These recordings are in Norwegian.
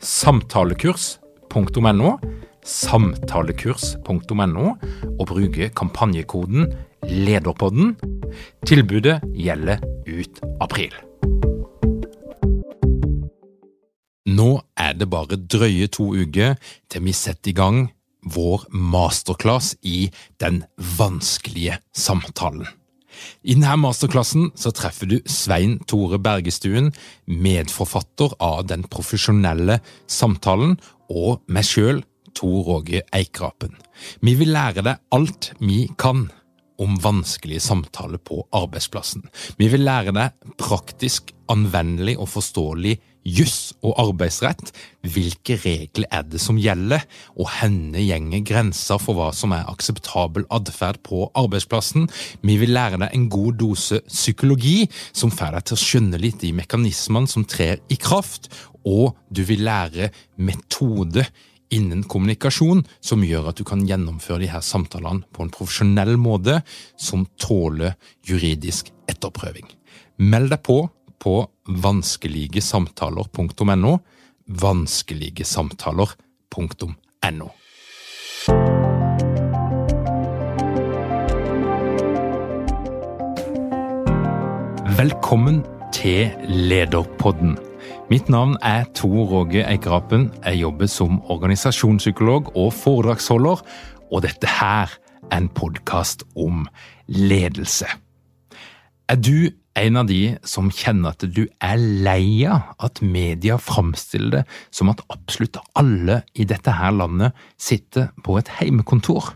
samtalekurs.no, samtalekurs.no, og bruke kampanjekoden LEDERPODDEN. Tilbudet gjelder ut april. Nå er det bare drøye to uker til vi setter i gang vår masterclass i den vanskelige samtalen. I denne masterklassen så treffer du Svein Tore Bergestuen, medforfatter av Den profesjonelle samtalen, og meg sjøl, Tor Åge Eikrapen. Vi vil lære deg alt vi kan om vanskelige samtaler på arbeidsplassen. Vi vil lære deg praktisk, anvendelig og forståelig juss og arbeidsrett, hvilke regler er det som gjelder, og henne gjenger grenser for hva som er akseptabel atferd på arbeidsplassen. Vi vil lære deg en god dose psykologi, som får deg til å skjønne litt de mekanismene som trer i kraft, og du vil lære metode innen kommunikasjon som gjør at du kan gjennomføre de her samtalene på en profesjonell måte som tåler juridisk etterprøving. Meld deg på på vanskeligesamtaler.no. Vanskeligesamtaler.no. Velkommen til Lederpodden. Mitt navn er Tor Råge Eikerapen. Jeg jobber som organisasjonspsykolog og foredragsholder, og dette her er en podkast om ledelse. Er du en av de som kjenner at du er lei av at media framstiller det som at absolutt alle i dette her landet sitter på et heimekontor?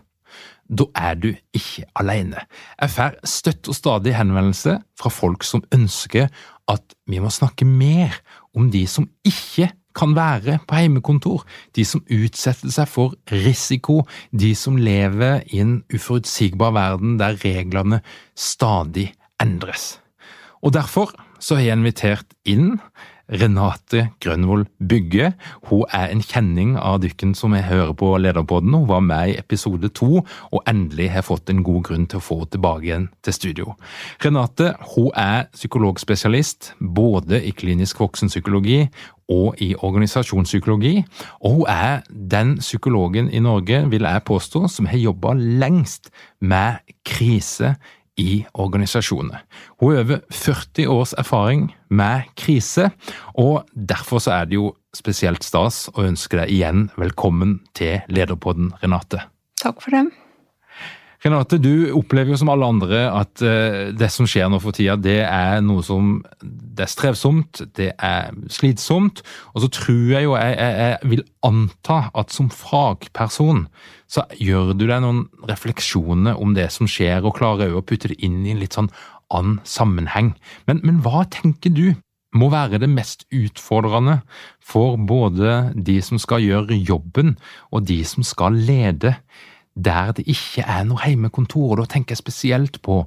Da er du ikke alene. Jeg får støtt og stadig henvendelse fra folk som ønsker at vi må snakke mer om de som ikke kan være på heimekontor, de som utsetter seg for risiko, de som lever i en uforutsigbar verden der reglene stadig endres. Og Derfor så har jeg invitert inn Renate Grønvold Bygge. Hun er en kjenning av dykken som jeg hører på Lederpodden. Hun var med i episode to, og endelig har fått en god grunn til å få henne tilbake igjen til studio. Renate hun er psykologspesialist både i klinisk voksenpsykologi og i organisasjonspsykologi, og hun er den psykologen i Norge, vil jeg påstå, som har jobba lengst med krise i organisasjonene. Hun har over 40 års erfaring med krise, og derfor så er det jo spesielt stas å ønske deg igjen velkommen til Lederpodden, Renate. Takk for det. Renate, du opplever jo som alle andre at uh, det som skjer nå for tida, det er noe som det er strevsomt, det er slitsomt. Og så tror jeg jo, jeg, jeg, jeg vil anta at som fagperson så gjør du deg noen refleksjoner om det som skjer, og klarer òg å putte det inn i en litt sånn annen sammenheng. Men, men hva tenker du må være det mest utfordrende for både de som skal gjøre jobben, og de som skal lede? Der det ikke er noe heimekontor. og Da tenker jeg spesielt på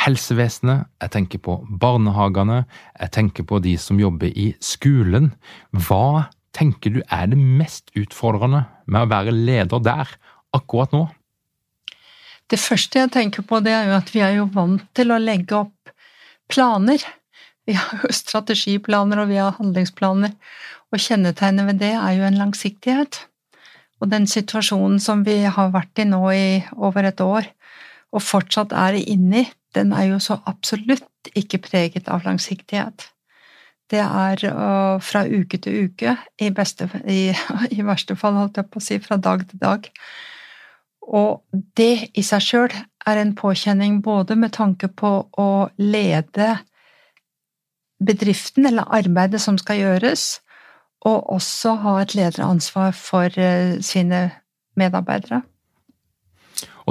helsevesenet, jeg tenker på barnehagene, jeg tenker på de som jobber i skolen. Hva tenker du er det mest utfordrende med å være leder der akkurat nå? Det første jeg tenker på, det er jo at vi er jo vant til å legge opp planer. Vi har jo strategiplaner og vi har handlingsplaner, og kjennetegnet ved det er jo en langsiktighet. Og den situasjonen som vi har vært i nå i over et år, og fortsatt er inni, den er jo så absolutt ikke preget av langsiktighet. Det er uh, fra uke til uke, i, beste, i, i, verste fall, holdt jeg på å si, fra dag til dag. Og det i seg sjøl er en påkjenning både med tanke på å lede bedriften eller arbeidet som skal gjøres, og også ha et lederansvar for eh, sine medarbeidere.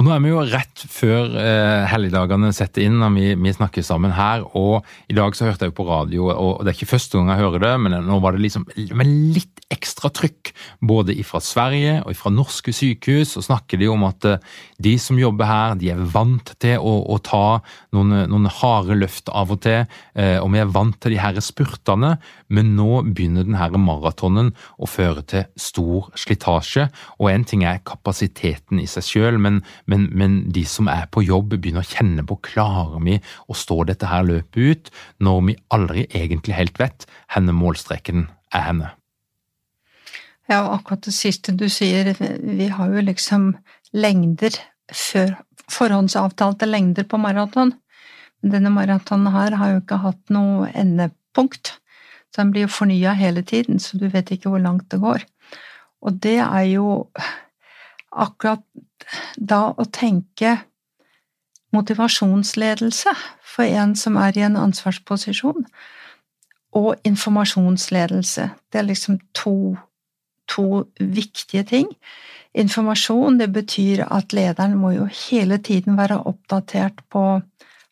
Og nå er vi jo rett før eh, helligdagene setter inn når vi, vi, snakker sammen her. Og i dag så hørte jeg på radio, og det er ikke første gang jeg hører det, men nå var det liksom med litt ekstra trykk. Både fra Sverige og fra norske sykehus og snakker de om at eh, de som jobber her, de er vant til å, å ta noen, noen, harde løft av og til. Eh, og vi er vant til de her spurtene, men nå begynner denne maratonen å føre til stor slitasje. Og en ting er kapasiteten i seg sjøl, men men, men, de som er på jobb, begynner å kjenne på klarer vi å stå dette her løpet ut, når vi aldri egentlig helt vet hvor målstreken er henne. Ja, akkurat det siste du sier, vi har jo liksom lengder før forhåndsavtalte lengder på maraton. Denne maratonen her har jo ikke hatt noe endepunkt. Så den blir jo fornya hele tiden, så du vet ikke hvor langt det går. Og det er jo akkurat da å tenke motivasjonsledelse for en som er i en ansvarsposisjon, og informasjonsledelse. Det er liksom to, to viktige ting. Informasjon, det betyr at lederen må jo hele tiden være oppdatert på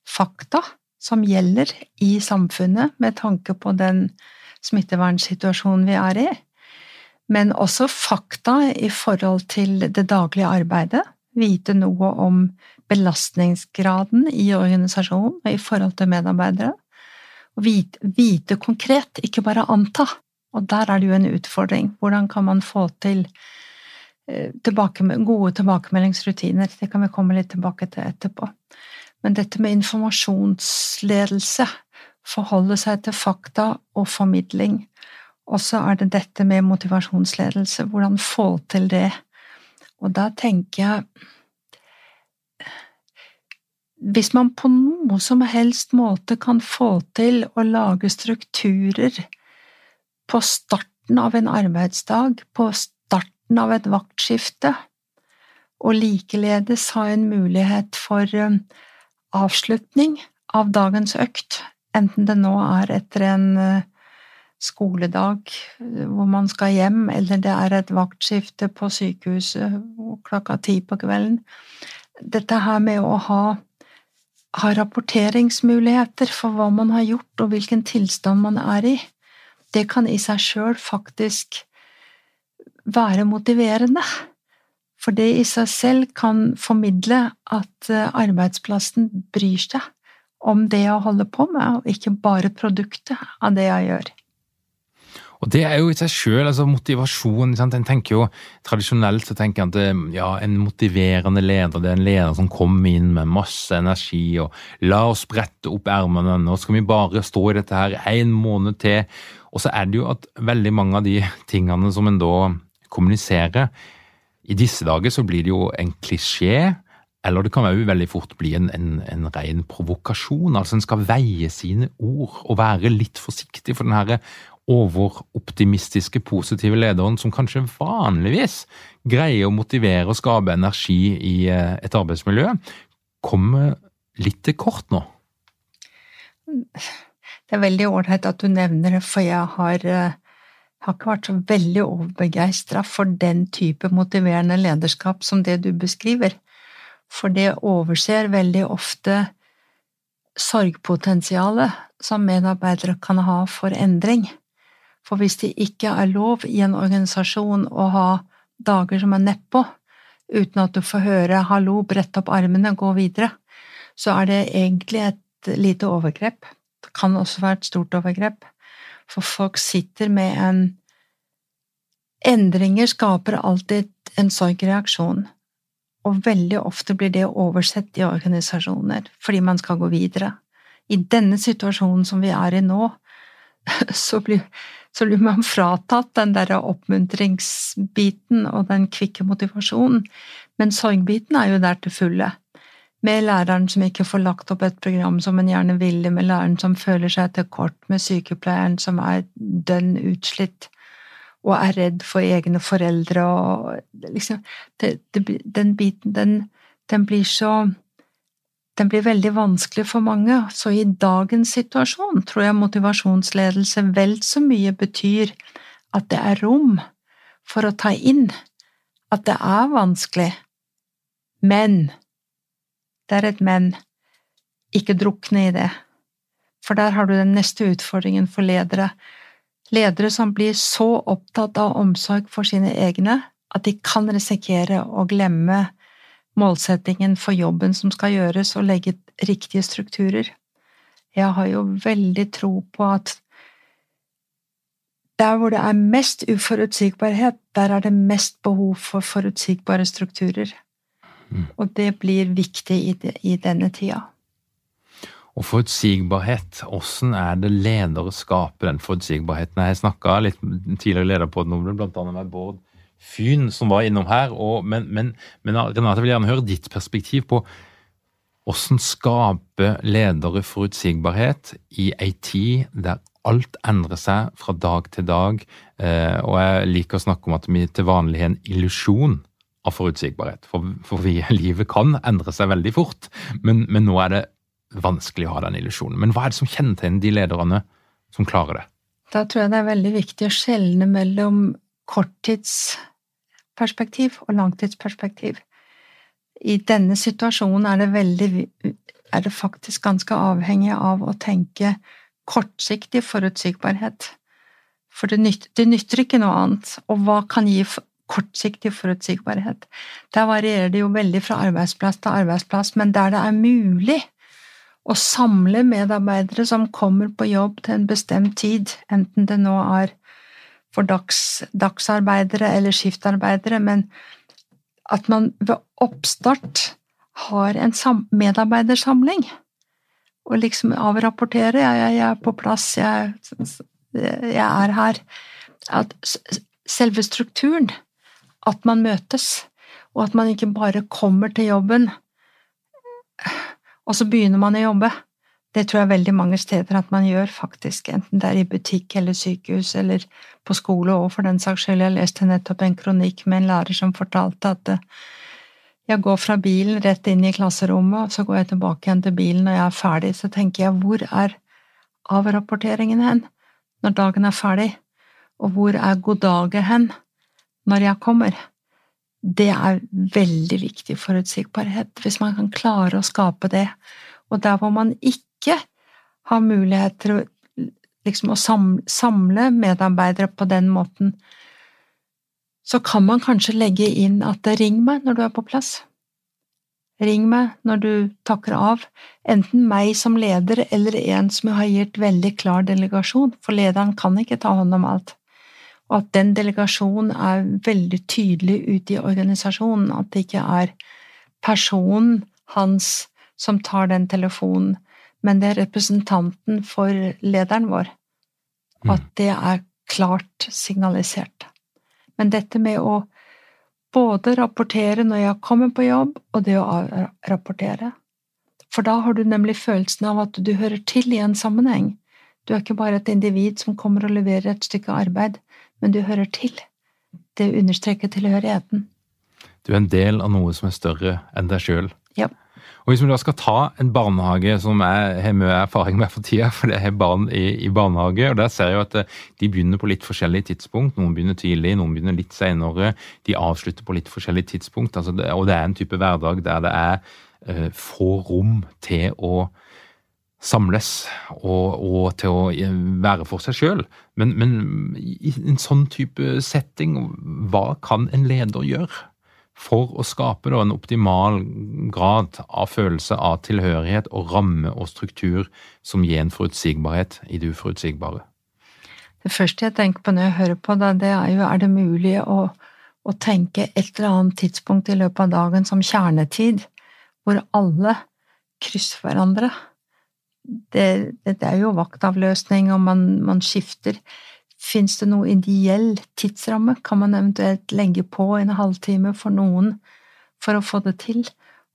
fakta som gjelder i samfunnet, med tanke på den smittevernsituasjonen vi er i men også fakta i forhold til det daglige arbeidet. Vite noe om belastningsgraden i organisasjonen og i forhold til medarbeidere. Og vite, vite, konkret, ikke bare anta. Og der er det jo en utfordring. Hvordan kan man få til eh, tilbake, gode tilbakemeldingsrutiner? Det kan vi komme litt tilbake til etterpå. Men dette med informasjonsledelse, forholde seg til fakta og formidling, og så er det dette med motivasjonsledelse, hvordan få til det. Og da tenker jeg Hvis man på noe som helst måte kan få til å lage strukturer på starten av en arbeidsdag, på starten av et vaktskifte, og likeledes ha en mulighet for um, avslutning av dagens økt, enten det nå er etter en uh, skoledag hvor man skal hjem, eller det er et vaktskifte på sykehuset klokka ti på kvelden. Dette her med å ha, ha rapporteringsmuligheter for hva man har gjort, og hvilken tilstand man er i, det kan i seg sjøl faktisk være motiverende. For det i seg selv kan formidle at eh, arbeidsplassen bryr seg om det jeg holder på med, og ikke bare produktet av det jeg gjør. Og det er jo i seg sjøl altså motivasjon. Sant? En tenker jo Tradisjonelt så tenker jeg at eh, ja, en motiverende leder det er en leder som kommer inn med masse energi og la oss brette opp ermene, nå skal vi bare stå i dette her en måned til. Og så er det jo at veldig mange av de tingene som en da kommuniserer I disse dager så blir det jo en klisjé. Eller det kan jo veldig fort bli en, en, en ren provokasjon. Altså En skal veie sine ord og være litt forsiktig. For den overoptimistiske, positive lederen som kanskje vanligvis greier å motivere og skape energi i eh, et arbeidsmiljø, kommer litt til kort nå? Det er veldig ålreit at du nevner det, for jeg har, eh, har ikke vært så veldig overbegeistra for den type motiverende lederskap som det du beskriver. For det overser veldig ofte sorgpotensialet som medarbeidere kan ha for endring. For hvis det ikke er lov i en organisasjon å ha dager som er nedpå, uten at du får høre 'hallo, brett opp armene, gå videre', så er det egentlig et lite overgrep. Det kan også være et stort overgrep, for folk sitter med en Endringer skaper alltid en sorgreaksjon, og veldig ofte blir det oversett i organisasjoner fordi man skal gå videre. I denne situasjonen som vi er i nå, så blir så blir man fratatt den der oppmuntringsbiten og den kvikke motivasjonen. Men sorgbiten er jo der til fulle. Med læreren som ikke får lagt opp et program som en gjerne ville, med læreren som føler seg til kort, med sykepleieren som er dønn utslitt og er redd for egne foreldre og liksom det, det, Den biten, den, den blir så den blir veldig vanskelig for mange. Så i dagens situasjon tror jeg motivasjonsledelse vel så mye betyr at det er rom for å ta inn at det er vanskelig, men Det er et men. Ikke drukne i det. For der har du den neste utfordringen for ledere. Ledere som blir så opptatt av omsorg for sine egne at de kan risikere å glemme målsettingen for jobben som skal gjøres, og legge riktige strukturer. Jeg har jo veldig tro på at der hvor det er mest uforutsigbarhet, der er det mest behov for forutsigbare strukturer. Mm. Og det blir viktig i, de, i denne tida. Og forutsigbarhet, hvordan er det ledere skaper den forutsigbarheten? Jeg snakka litt tidligere leder på den, blant annet med Bård Fyn som var innom her. Og, men, men, men, Renate, vil gjerne høre ditt perspektiv på hvordan skape ledere forutsigbarhet i ei tid der alt endrer seg fra dag til dag. Eh, og jeg liker å snakke om at vi til vanlig har en illusjon av forutsigbarhet. For, for vi, livet kan endre seg veldig fort, men, men nå er det vanskelig å ha den illusjonen. Men hva er det som kjennetegner de lederne som klarer det? Da tror jeg det er veldig viktig å skjelne mellom korttidsperspektiv og langtidsperspektiv. I denne situasjonen er det, veldig, er det faktisk ganske avhengig av å tenke kortsiktig forutsigbarhet. For det nytter, det nytter ikke noe annet. Og hva kan gi kortsiktig forutsigbarhet? Der varierer det jo veldig fra arbeidsplass til arbeidsplass, men der det er mulig å samle medarbeidere som kommer på jobb til en bestemt tid, enten det nå er for dags, dagsarbeidere eller skiftarbeidere, men at man ved oppstart har en medarbeidersamling. Og liksom avrapportere ja, jeg, jeg er på plass, jeg, jeg er her. At selve strukturen, at man møtes, og at man ikke bare kommer til jobben, og så begynner man å jobbe. Det tror jeg veldig mange steder at man gjør, faktisk, enten det er i butikk eller sykehus eller på skole, og for den saks skyld. Jeg leste nettopp en kronikk med en lærer som fortalte at eh, jeg går fra bilen rett inn i klasserommet, og så går jeg tilbake igjen til bilen når jeg er ferdig. Så tenker jeg, hvor er avrapporteringen hen når dagen er ferdig? Og hvor er god dag hen når jeg kommer? Det er veldig viktig forutsigbarhet, hvis man kan klare å skape det. Og der hvor man ikke ikke har mulighet til å, liksom, å samle medarbeidere på den måten, så kan man kanskje legge inn at 'ring meg når du er på plass'. Ring meg når du takker av, enten meg som leder eller en som har gitt veldig klar delegasjon, for lederen kan ikke ta hånd om alt. Og at den delegasjonen er veldig tydelig ute i organisasjonen, at det ikke er personen hans som tar den telefonen, men det er representanten for lederen vår. Mm. At det er klart signalisert. Men dette med å både rapportere når jeg kommer på jobb, og det å rapportere For da har du nemlig følelsen av at du hører til i en sammenheng. Du er ikke bare et individ som kommer og leverer et stykke arbeid, men du hører til. Det understreker tilhørigheten. Du er en del av noe som er større enn deg sjøl. Ja. Og Hvis vi da skal ta en barnehage som jeg har mye erfaring med for tida, for jeg har barn i, i, barnehage, og der ser jeg at eh, de begynner på litt forskjellige tidspunkt. Noen begynner tidlig, noen begynner litt senere. De avslutter på litt forskjellige tidspunkt. Altså det, og det er en type hverdag der det er uh, få rom til å samles og, og, til å eh, være for seg sjøl. Men, men i en sånn type setting, hva kan en leder gjøre? For å skape en optimal grad av følelse av tilhørighet og ramme og struktur som gir en forutsigbarhet i det uforutsigbare. Det første jeg tenker på når jeg hører på det, det er jo er det mulig å, å tenke et eller annet tidspunkt i løpet av dagen som kjernetid, hvor alle krysser hverandre. Det, det er jo vaktavløsning, og man, man skifter. Fins det noe ideell tidsramme? Kan man eventuelt legge på en halvtime for noen for å få det til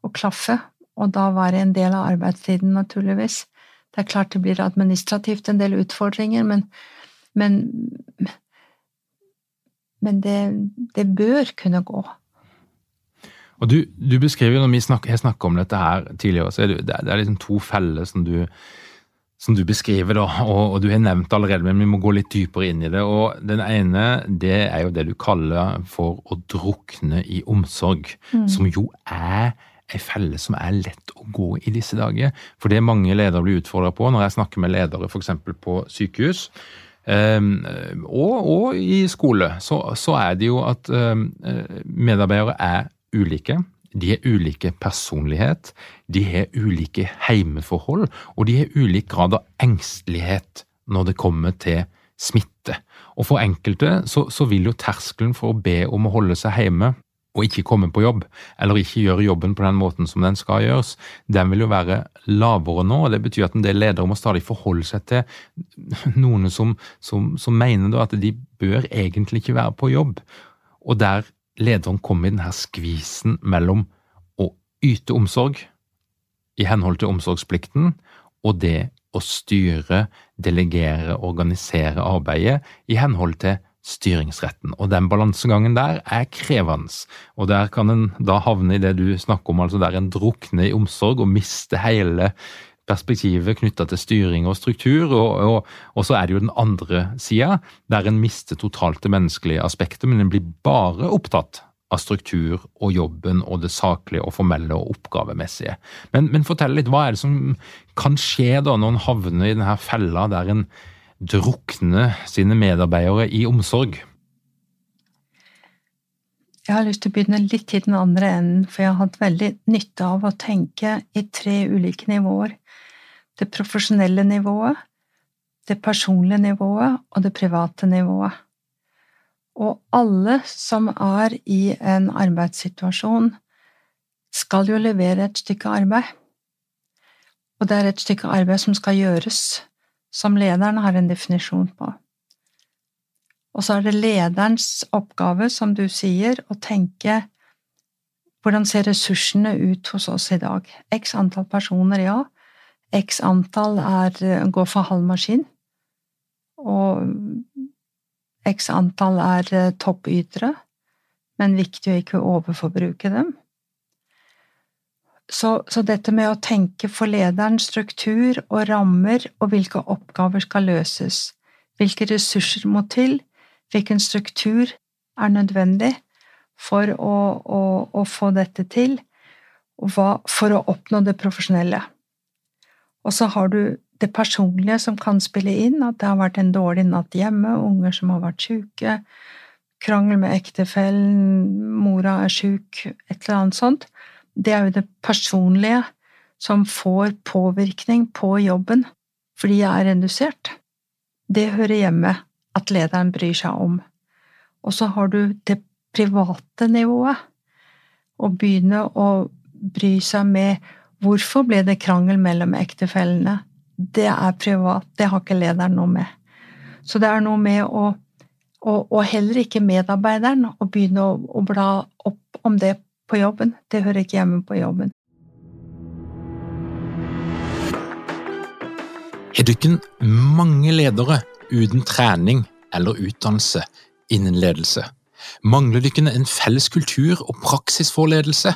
å klaffe, og da være en del av arbeidstiden, naturligvis? Det er klart det blir administrativt en del utfordringer, men, men, men det, det bør kunne gå. Og du, du beskriver, når vi snakker, jeg snakket om dette her tidligere, så er det, det er liksom to feller som du, som du beskriver, da, og, og, du har nevnt allerede, men vi må gå litt dypere inn i det. og Den ene det er jo det du kaller for å drukne i omsorg, mm. som jo er ei felle som er lett å gå i disse dager. For det mange ledere blir utfordra på når jeg snakker med ledere f.eks. på sykehus, um, og, og, i skole, så, så, er det jo at um, medarbeidere er ulike. De har ulike personlighet, de har ulike heimeforhold, og de har ulik grad av engstelighet når det kommer til smitte. Og For enkelte så, så vil jo terskelen for å be om å holde seg hjemme og ikke komme på jobb, eller ikke gjøre jobben på den måten som den skal gjøres, den vil jo være lavere nå. og Det betyr at en del ledere må stadig forholde seg til noen som, som, som mener at de bør egentlig ikke være på jobb. Og der lederen kommer i denne skvisen mellom å yte omsorg i henhold til omsorgsplikten, og det å styre, delegere, organisere arbeidet i henhold til styringsretten. Og den balansegangen der er krevende, og der kan en da havne i det du snakker om, altså der en drukner i omsorg og mister hele perspektivet knytta til styring og struktur, og, og, og, så er det jo den andre sida, der en mister totalt det menneskelige aspektet, men en blir bare opptatt av struktur og jobben og det saklige og formelle og oppgavemessige. Men, men fortell litt, hva er det som kan skje da når en havner i denne fella der en drukner sine medarbeidere i omsorg? Jeg har lyst til å begynne litt i den andre enden, for jeg har hatt veldig nytte av å tenke i tre ulike nivåer. Det profesjonelle nivået, det personlige nivået og det private nivået. Og alle som er i en arbeidssituasjon, skal jo levere et stykke arbeid. Og det er et stykke arbeid som skal gjøres, som lederen har en definisjon på. Og så er det lederens oppgave, som du sier, å tenke hvordan ser ressursene ut hos oss i dag? X antall personer, ja. X antall er, går for halv maskin. Og X antall er eh, toppytere, men viktig å ikke overforbruke dem. Så, så, dette med å tenke for lederen struktur og rammer og hvilke oppgaver skal løses, hvilke ressurser må til, hvilken struktur er nødvendig for å, å, å få dette til, hva, for å oppnå det profesjonelle. Og så har du det personlige som kan spille inn, at det har vært en dårlig natt hjemme, unger som har vært syke, krangel med ektefellen, mora er syk, et eller annet sånt. Det er jo det personlige som får påvirkning på jobben fordi jeg er redusert. Det hører hjemme at lederen bryr seg om. Og så har du det private nivået. Å begynne å bry seg med hvorfor ble det krangel mellom ektefellene? det er privat, det har ikke lederen noe med. Så det er noe med å og, og heller ikke medarbeideren å begynne å, å, bla opp om det på jobben. Det hører ikke hjemme på jobben. Har dere mange ledere uten trening eller utdannelse innen ledelse? Mangler dere en felles kultur og praksis for ledelse?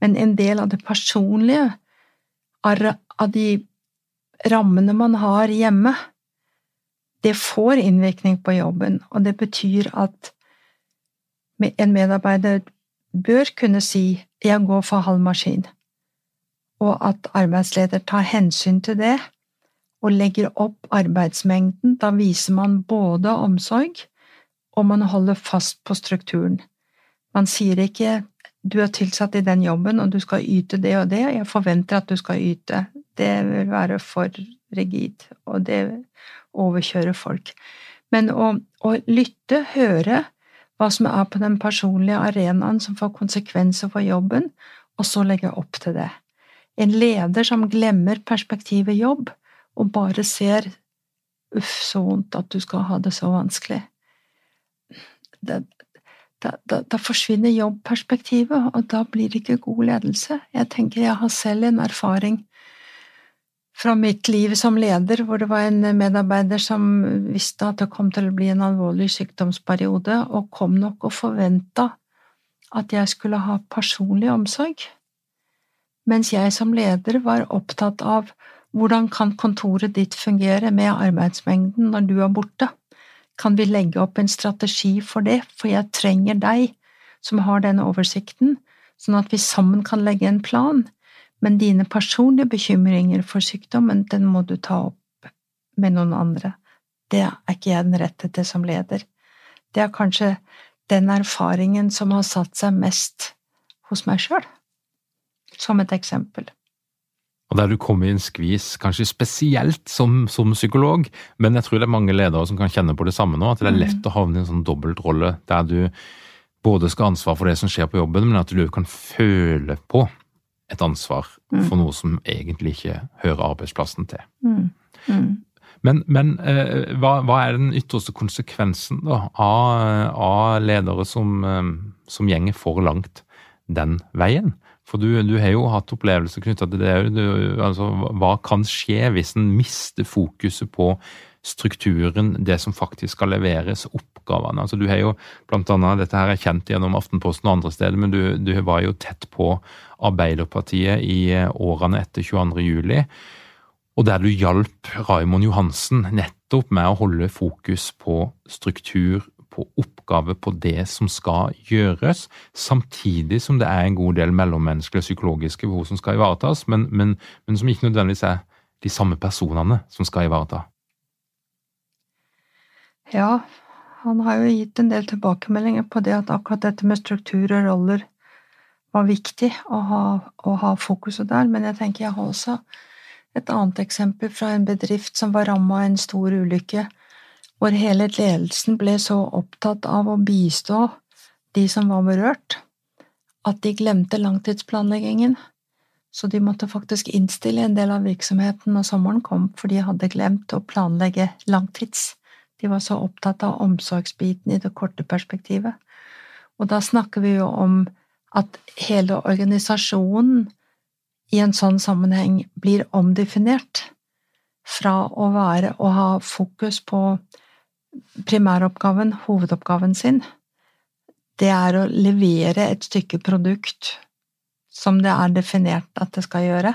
Men en del av det personlige, av de rammene man har hjemme, det får innvirkning på jobben, og det betyr at en medarbeider bør kunne si 'jeg går for halv maskin', og at arbeidsleder tar hensyn til det og legger opp arbeidsmengden. Da viser man både omsorg, og man holder fast på strukturen. Man sier ikke du er tilsatt i den jobben, og du skal yte det og det, jeg forventer at du skal yte. Det vil være for rigid, og det overkjører folk. Men å, å lytte, høre hva som er på den personlige arenaen som får konsekvenser for jobben, og så legge opp til det. En leder som glemmer perspektivet jobb, og bare ser uff, så vondt at du skal ha det så vanskelig. Det, da, da, da, forsvinner jobbperspektivet, og da blir det ikke god ledelse. Jeg tenker jeg har selv en erfaring fra mitt liv som leder, hvor det var en medarbeider som visste at det kom til å bli en alvorlig sykdomsperiode, og kom nok og forventa at jeg skulle ha personlig omsorg, mens jeg som leder var opptatt av hvordan kan kontoret ditt fungere med arbeidsmengden når du er borte? Kan vi legge opp en strategi for det, for jeg trenger deg som har den oversikten, sånn at vi sammen kan legge en plan, men dine personlige bekymringer for sykdommen, den må du ta opp med noen andre. Det er ikke jeg den rette til som leder. Det er kanskje den erfaringen som har satt seg mest hos meg sjøl, som et eksempel. Og der du kommer i en skvis, kanskje spesielt som, som, psykolog, men jeg tror det er mange ledere som kan kjenne på det samme nå, at det er lett mm. å havne i en sånn dobbeltrolle der du både skal ha ansvar for det som skjer på jobben, men at du kan føle på et ansvar mm. for noe som egentlig ikke hører arbeidsplassen til. Mm. Mm. Men, men eh, hva, hva, er den ytterste konsekvensen da, av, av ledere som, eh, som gjenger for langt den veien? For du, du har jo hatt opplevelser knytta til det. Du, altså, hva kan skje hvis en mister fokuset på strukturen, det som faktisk skal leveres, oppgavene. Altså, du har jo blant annet, Dette her er kjent gjennom Aftenposten og andre steder, men du, du var jo tett på Arbeiderpartiet i årene etter 22. juli. Og der du hjalp Raimond Johansen nettopp med å holde fokus på struktur, på oppgave, på det som skal gjøres, samtidig som det er en god del mellommenneskelige og psykologiske behov som skal ivaretas, men, men, men som ikke nødvendigvis er de samme personene som skal ivareta. Ja, han har jo gitt en del tilbakemeldinger på det at akkurat dette med struktur og roller var viktig å ha, å ha fokuset der, men jeg tenker jeg har også et annet eksempel fra en bedrift som var ramma av en stor ulykke, hvor hele ledelsen ble så opptatt av å bistå de som var berørt, at de glemte langtidsplanleggingen. Så de måtte faktisk innstille en del av virksomheten når sommeren kom, for de hadde glemt å planlegge langtids. De var så opptatt av omsorgsbiten i det korte perspektivet. Og da snakker vi jo om at hele organisasjonen i en sånn sammenheng blir omdefinert fra å være å ha fokus på primæroppgaven, hovedoppgaven sin. Det er å levere et stykke produkt som det er definert at det skal gjøre.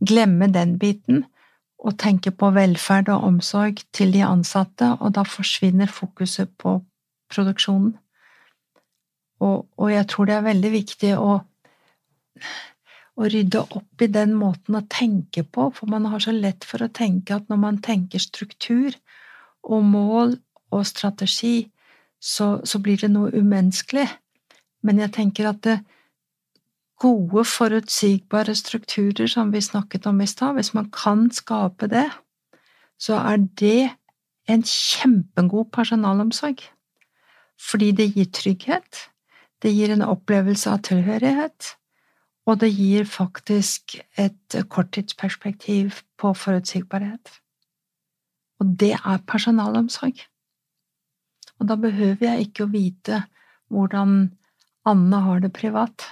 Glemme den biten og tenke på velferd og omsorg til de ansatte, og da forsvinner fokuset på produksjonen. Og, og jeg tror det er veldig viktig å, å, rydde opp i den måten å tenke på, for man har så lett for å tenke at når man tenker struktur og mål og strategi, så, så blir det noe umenneskelig. Men jeg tenker at det, gode, forutsigbare strukturer som vi snakket om i stad, hvis man kan skape det, så er det en kjempegod personalomsorg. Fordi det gir trygghet, det gir en opplevelse av tilhørighet, og det gir faktisk et korttidsperspektiv på forutsigbarhet. Og det er personalomsorg. Og da behøver jeg ikke å vite hvordan Anne har det privat.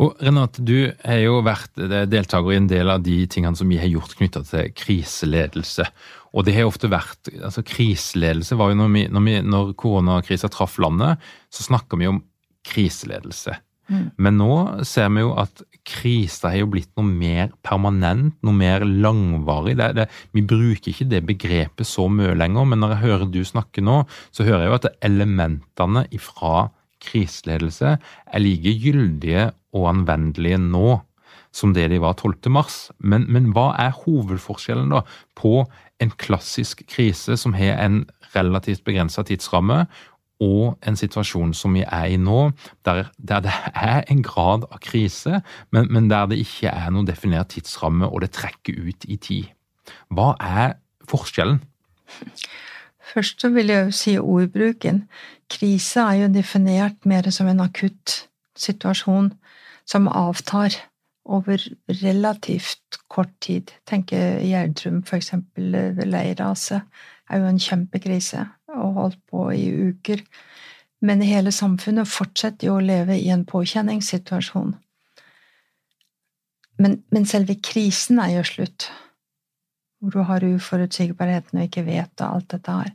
Og Renate, du har jo vært deltaker i en del av de tingene som vi har gjort knytta til kriseledelse. Og det har ofte vært altså Kriseledelse var jo når, vi, når koronakrisa traff landet, så snakka vi om kriseledelse. Mm. Men nå ser vi jo at krisa har jo blitt noe mer permanent, noe mer langvarig. Det, det, vi bruker ikke det begrepet så mye lenger, men når jeg hører du snakke nå, så hører jeg jo at elementene ifra kriseledelse er like gyldige og anvendelige nå som det de var 12. mars. Men, men hva er hovedforskjellen da på en klassisk krise som har en relativt begrensa tidsramme, og en situasjon som vi er i nå, der, der det er en grad av krise, men, men, der det ikke er noen definert tidsramme, og det trekker ut i tid. Hva er forskjellen? Først så vil jeg si ordbruken. Krise er jo definert mer som en akutt situasjon som avtar over relativt kort tid. Tenk Gjerdrum, for eksempel, leirraset er jo en kjempekrise og holdt på i uker. Men hele samfunnet fortsetter jo å leve i en påkjenningssituasjon. Men, men selve krisen er jo slutt, hvor du har uforutsigbarheten og ikke vet og alt dette her.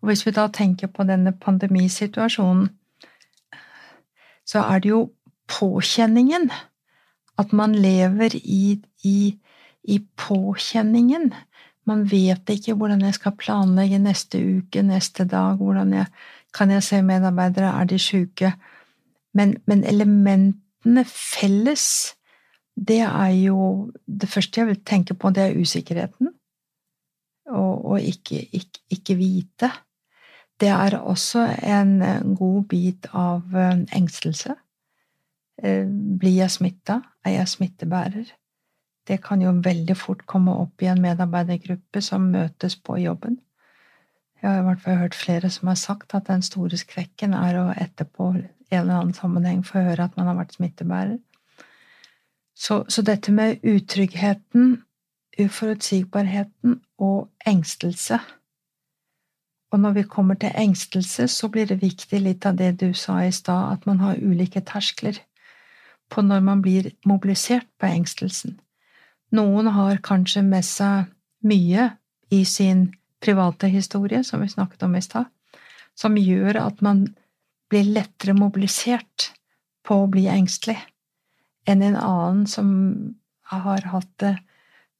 Og hvis vi da tenker på denne pandemisituasjonen, så er det jo påkjenningen. At man lever i, i, i påkjenningen. Man vet ikke hvordan jeg skal planlegge neste uke, neste dag, hvordan jeg kan jeg se medarbeidere, er de sjuke? Men, men, elementene felles, det er jo Det første jeg vil tenke på, det er usikkerheten. Og, og ikke, ikke, ikke, vite. Det er også en god bit av eh, engstelse. Eh, blir jeg smitta? Er jeg smittebærer? Det kan jo veldig fort komme opp i en medarbeidergruppe som møtes på jobben. Jeg har i hvert fall hørt flere som har sagt at den store skrekken er å etterpå i en eller annen sammenheng få høre at man har vært smittebærer. Så, så dette med utryggheten, uforutsigbarheten og engstelse Og når vi kommer til engstelse, så blir det viktig litt av det du sa i stad, at man har ulike terskler på når man blir mobilisert på engstelsen. Noen har kanskje med seg mye i sin private historie, som vi snakket om i stad, som gjør at man blir lettere mobilisert på å bli engstelig enn en annen som har hatt det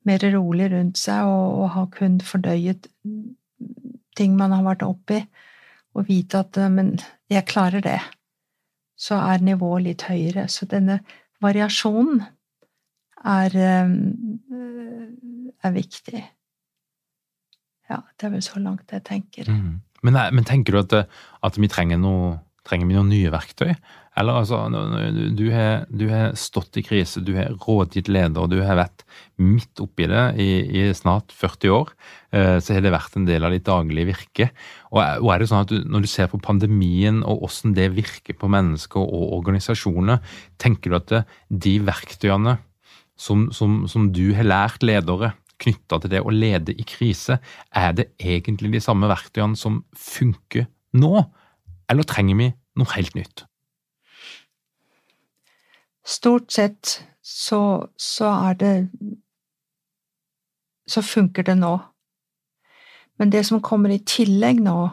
mer rolig rundt seg og, og har kun fordøyet ting man har vært oppi, og vite at Men jeg klarer det. Så er nivået litt høyere. Så denne variasjonen er, eh, er viktig. Ja, det er vel så langt jeg tenker. Mm. Men, men, tenker du at, at vi trenger, noe, trenger vi noen nye verktøy? Eller altså, du har, du har, stått i krise, du har rådgitt leder, du har vært midt oppi det i, i snart 40 år. Eh, så har det vært en del av ditt daglige virke. Og er det sånn at du, Når du ser på pandemien og hvordan det virker på mennesker og organisasjoner, tenker du at de verktøyene som, som, som du har lært ledere, knytta til det å lede i krise, er det egentlig de samme verktøyene som funker nå, eller trenger vi noe helt nytt? Stort sett så, så er det Så funker det nå. Men det som kommer i tillegg nå,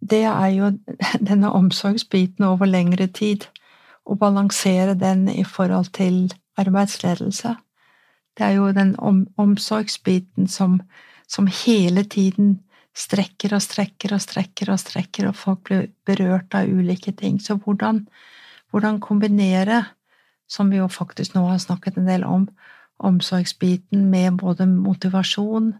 det er jo denne omsorgsbiten over lengre tid. Å balansere den i forhold til arbeidsledelse. Det er jo den om, omsorgsbiten som, som, hele tiden strekker og strekker og strekker og strekker, og folk blir berørt av ulike ting. Så hvordan, hvordan kombinere, som vi jo faktisk nå har snakket en del om, omsorgsbiten med både motivasjon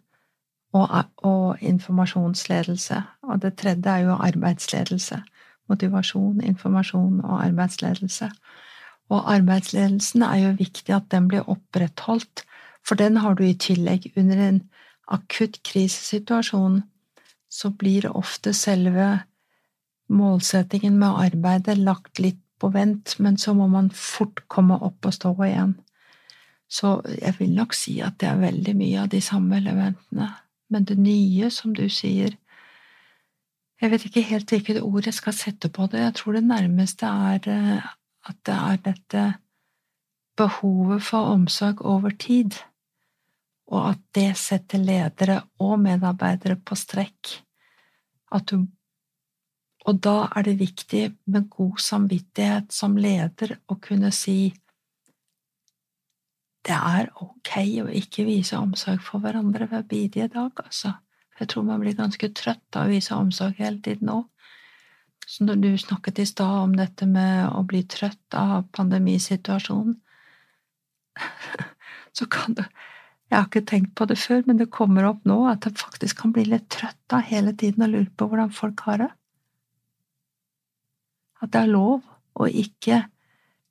og, og informasjonsledelse. Og det tredje er jo arbeidsledelse. Motivasjon, informasjon og arbeidsledelse. Og arbeidsledelsen er jo viktig at den blir opprettholdt, for den har du i tillegg. Under en akutt krisesituasjon så blir ofte selve målsettingen med arbeidet lagt litt på vent, men så må man fort komme opp og stå igjen. Så jeg vil nok si at det er veldig mye av de samme elementene. Men det nye, som du sier Jeg vet ikke helt hvilket ord jeg skal sette på det. Jeg tror det nærmeste er eh, at det er dette behovet for omsorg over tid, og at det setter ledere og medarbeidere på strekk. Du Og da er det viktig med god samvittighet som leder å kunne si det er ok å ikke vise omsorg for hverandre hver bidige dag, altså. Jeg tror man blir ganske trøtt av å vise omsorg hele tiden òg. Så når du snakket i stad om dette med å bli trøtt av pandemisituasjonen, så kan du Jeg har ikke tenkt på det før, men det kommer opp nå at jeg faktisk kan bli litt trøtt av hele tiden å lure på hvordan folk har det. At det er lov å ikke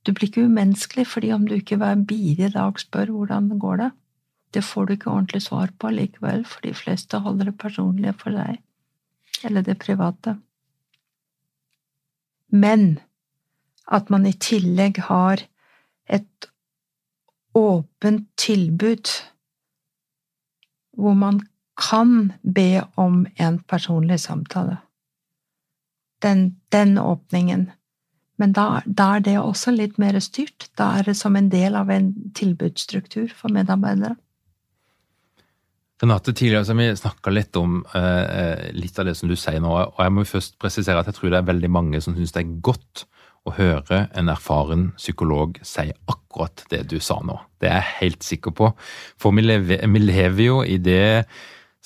Du blir ikke umenneskelig fordi om du ikke hver bidige dag spør hvordan det går det Det får du ikke ordentlig svar på likevel, for de fleste holder det personlige for deg. Eller det private. Men at man i tillegg har et åpent tilbud hvor man kan be om en personlig samtale. Den, den åpningen. Men da, da, er det også litt mer styrt. Da er det som en del av en tilbudsstruktur for medarbeidere. Renate, tidligere så vi snakka litt om uh, litt av det som du sier nå, og jeg må først presisere at jeg tror det er veldig mange som syns det er godt å høre en erfaren psykolog si akkurat det du sa nå. Det er jeg helt sikker på, for vi lever, vi lever jo i det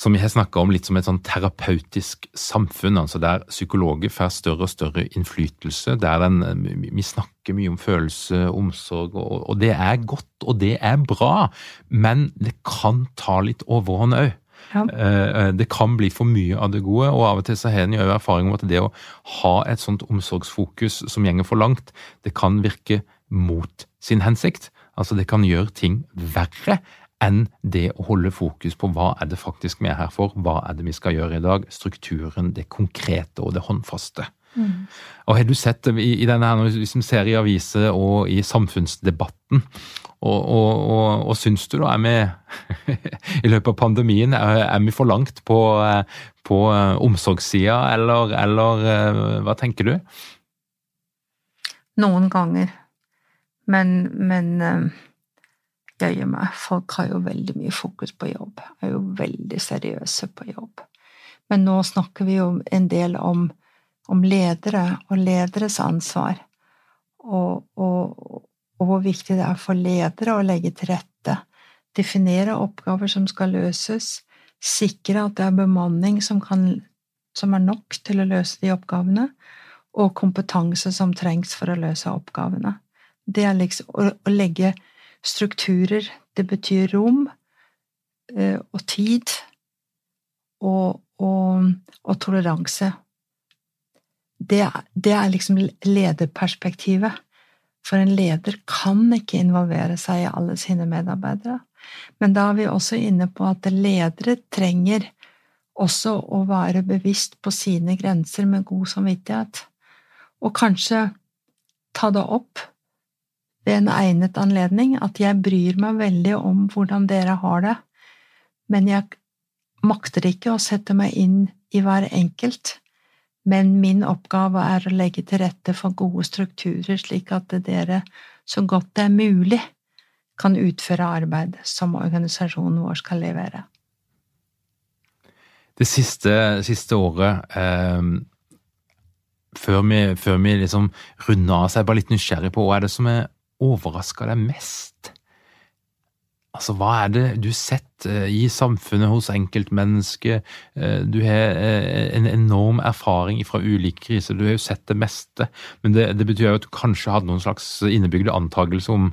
som vi har snakka om litt som et sånn terapeutisk samfunn, altså der psykologer får større og større innflytelse. der den, Vi snakker mye om følelse, omsorg, og, og det er godt, og det er bra, men det kan ta litt overhånd òg. Ja. Eh, det kan bli for mye av det gode, og av og til så har en jo erfaring om at det å ha et sånt omsorgsfokus som gjenger for langt, det kan virke mot sin hensikt. Altså det kan gjøre ting verre enn det å holde fokus på hva er det faktisk vi er her for, hva er det vi skal gjøre i dag, strukturen, det konkrete og det håndfaste. Mm. Og Har du sett det i, i denne her, hvis vi ser i aviser og i samfunnsdebatten, og, og, og, og syns du da er vi i løpet av pandemien er, er vi for langt på, på omsorgssida, eller, eller hva tenker du? Noen ganger, men, men jøye meg, folk har jo veldig mye fokus på jobb, er jo veldig seriøse på jobb. Men nå snakker vi jo en del om, om ledere og lederes ansvar, og, og, og, hvor viktig det er for ledere å legge til rette, definere oppgaver som skal løses, sikre at det er bemanning som, kan, som er nok til å løse de oppgavene, og kompetanse som trengs for å løse oppgavene. Det er liksom å, å legge strukturer. Det betyr rom eh, og tid og, og, og toleranse. Det, det, er liksom lederperspektivet. For en leder kan ikke involvere seg i alle sine medarbeidere. Men da er vi også inne på at ledere trenger også å være bevisst på sine grenser med god samvittighet. Og kanskje ta det opp ved en egnet anledning at jeg bryr meg veldig om hvordan dere har det, men jeg makter ikke å sette meg inn i hver enkelt. Men min oppgave er å legge til rette for gode strukturer, slik at dere, så godt det er mulig, kan utføre arbeid som organisasjonen vår skal levere. Det siste, siste året eh, før vi, før vi liksom runder av, så er jeg bare litt nysgjerrig på hva er det som er overraska deg mest? Altså, hva er det du har sett eh, i samfunnet hos enkeltmennesket? Eh, du har eh, en enorm erfaring fra ulike kriser, du har jo sett det meste. Men det, det betyr jo at du kanskje hadde noen slags innebygde antakelse om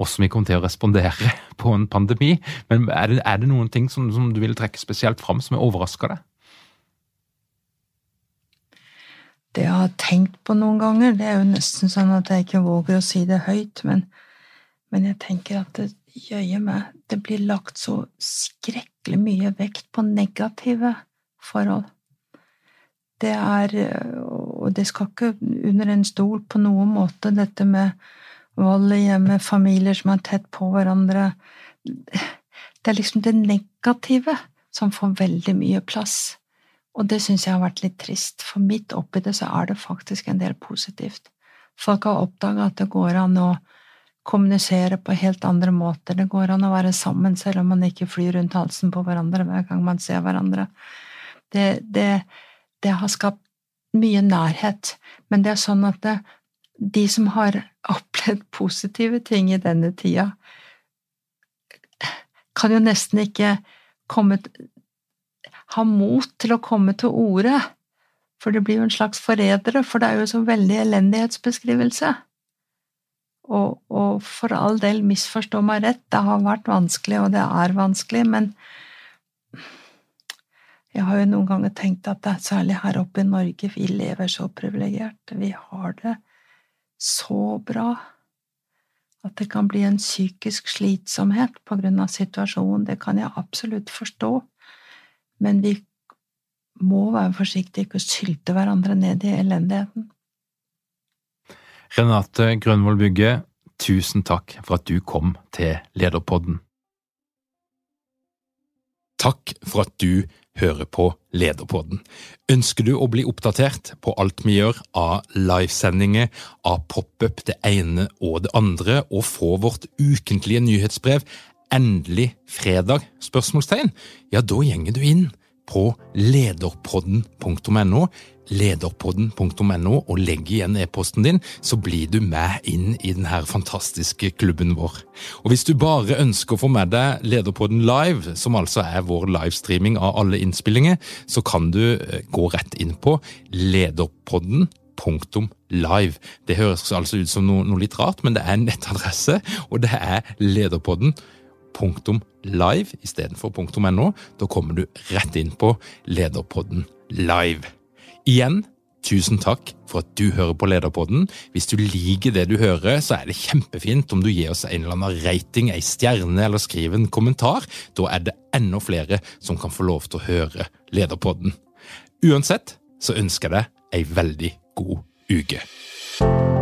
hvordan vi kom til å respondere på en pandemi. Men er det, er det noen ting som, som, du vil trekke spesielt fram, som har overraska deg? Det jeg har tenkt på noen ganger. Det er jo nesten sånn at jeg ikke våger å si det høyt, men, men jeg tenker at det jøye meg Det blir lagt så skrekkelig mye vekt på negative forhold. Det er Og det skal ikke under en stol på noen måte, dette med vold i hjemmet, familier som er tett på hverandre Det er liksom det negative som får veldig mye plass. Og det syns jeg har vært litt trist, for midt oppi det så er det faktisk en del positivt. Folk har oppdaga at det går an å kommunisere på helt andre måter. Det går an å være sammen selv om man ikke flyr rundt halsen på hverandre hver gang man ser hverandre. Det, det, det har skapt mye nærhet, men det er sånn at det, de som har opplevd positive ting i denne tida, kan jo nesten ikke komme ha mot til å komme til orde, for det blir jo en slags forrædere, for det er jo så veldig elendighetsbeskrivelse. Og, og, for all del, misforstå meg rett, det har vært vanskelig, og det er vanskelig, men jeg har jo noen ganger tenkt at det er særlig her oppe i Norge vi lever så privilegert. Vi har det så bra At det kan bli en psykisk slitsomhet på grunn av situasjonen, det kan jeg absolutt forstå. Men vi må være forsiktige, ikke sylte hverandre ned i elendigheten. Renate Grønvoll Bygge, tusen takk for at du kom til Lederpodden. Takk for at du hører på Lederpodden. Ønsker du å bli oppdatert på alt vi gjør av livesendinger, av pop-up det ene og det andre, og få vårt ukentlige nyhetsbrev endelig fredag? spørsmålstegn, Ja, da gjenger du inn på lederpodden.no, lederpodden.no, og legg igjen e-posten din, så blir du med inn i denne fantastiske klubben vår. Og hvis du bare ønsker å få med deg Lederpodden live, som altså er vår livestreaming av alle innspillinger, så kan du eh, gå rett inn på lederpodden live. Det høres altså ut som noe, noe, litt rart, men det er en nettadresse, og det er lederpodden live istedenfor .no. Da kommer du rett inn på Lederpodden live. Igjen, tusen takk for at du hører på Lederpodden. Hvis du liker det du hører, så er det kjempefint om du gir oss en eller annen rating, ei stjerne eller skriver en kommentar. Da er det enda flere som kan få lov til å høre Lederpodden. Uansett så ønsker jeg deg ei veldig god uke.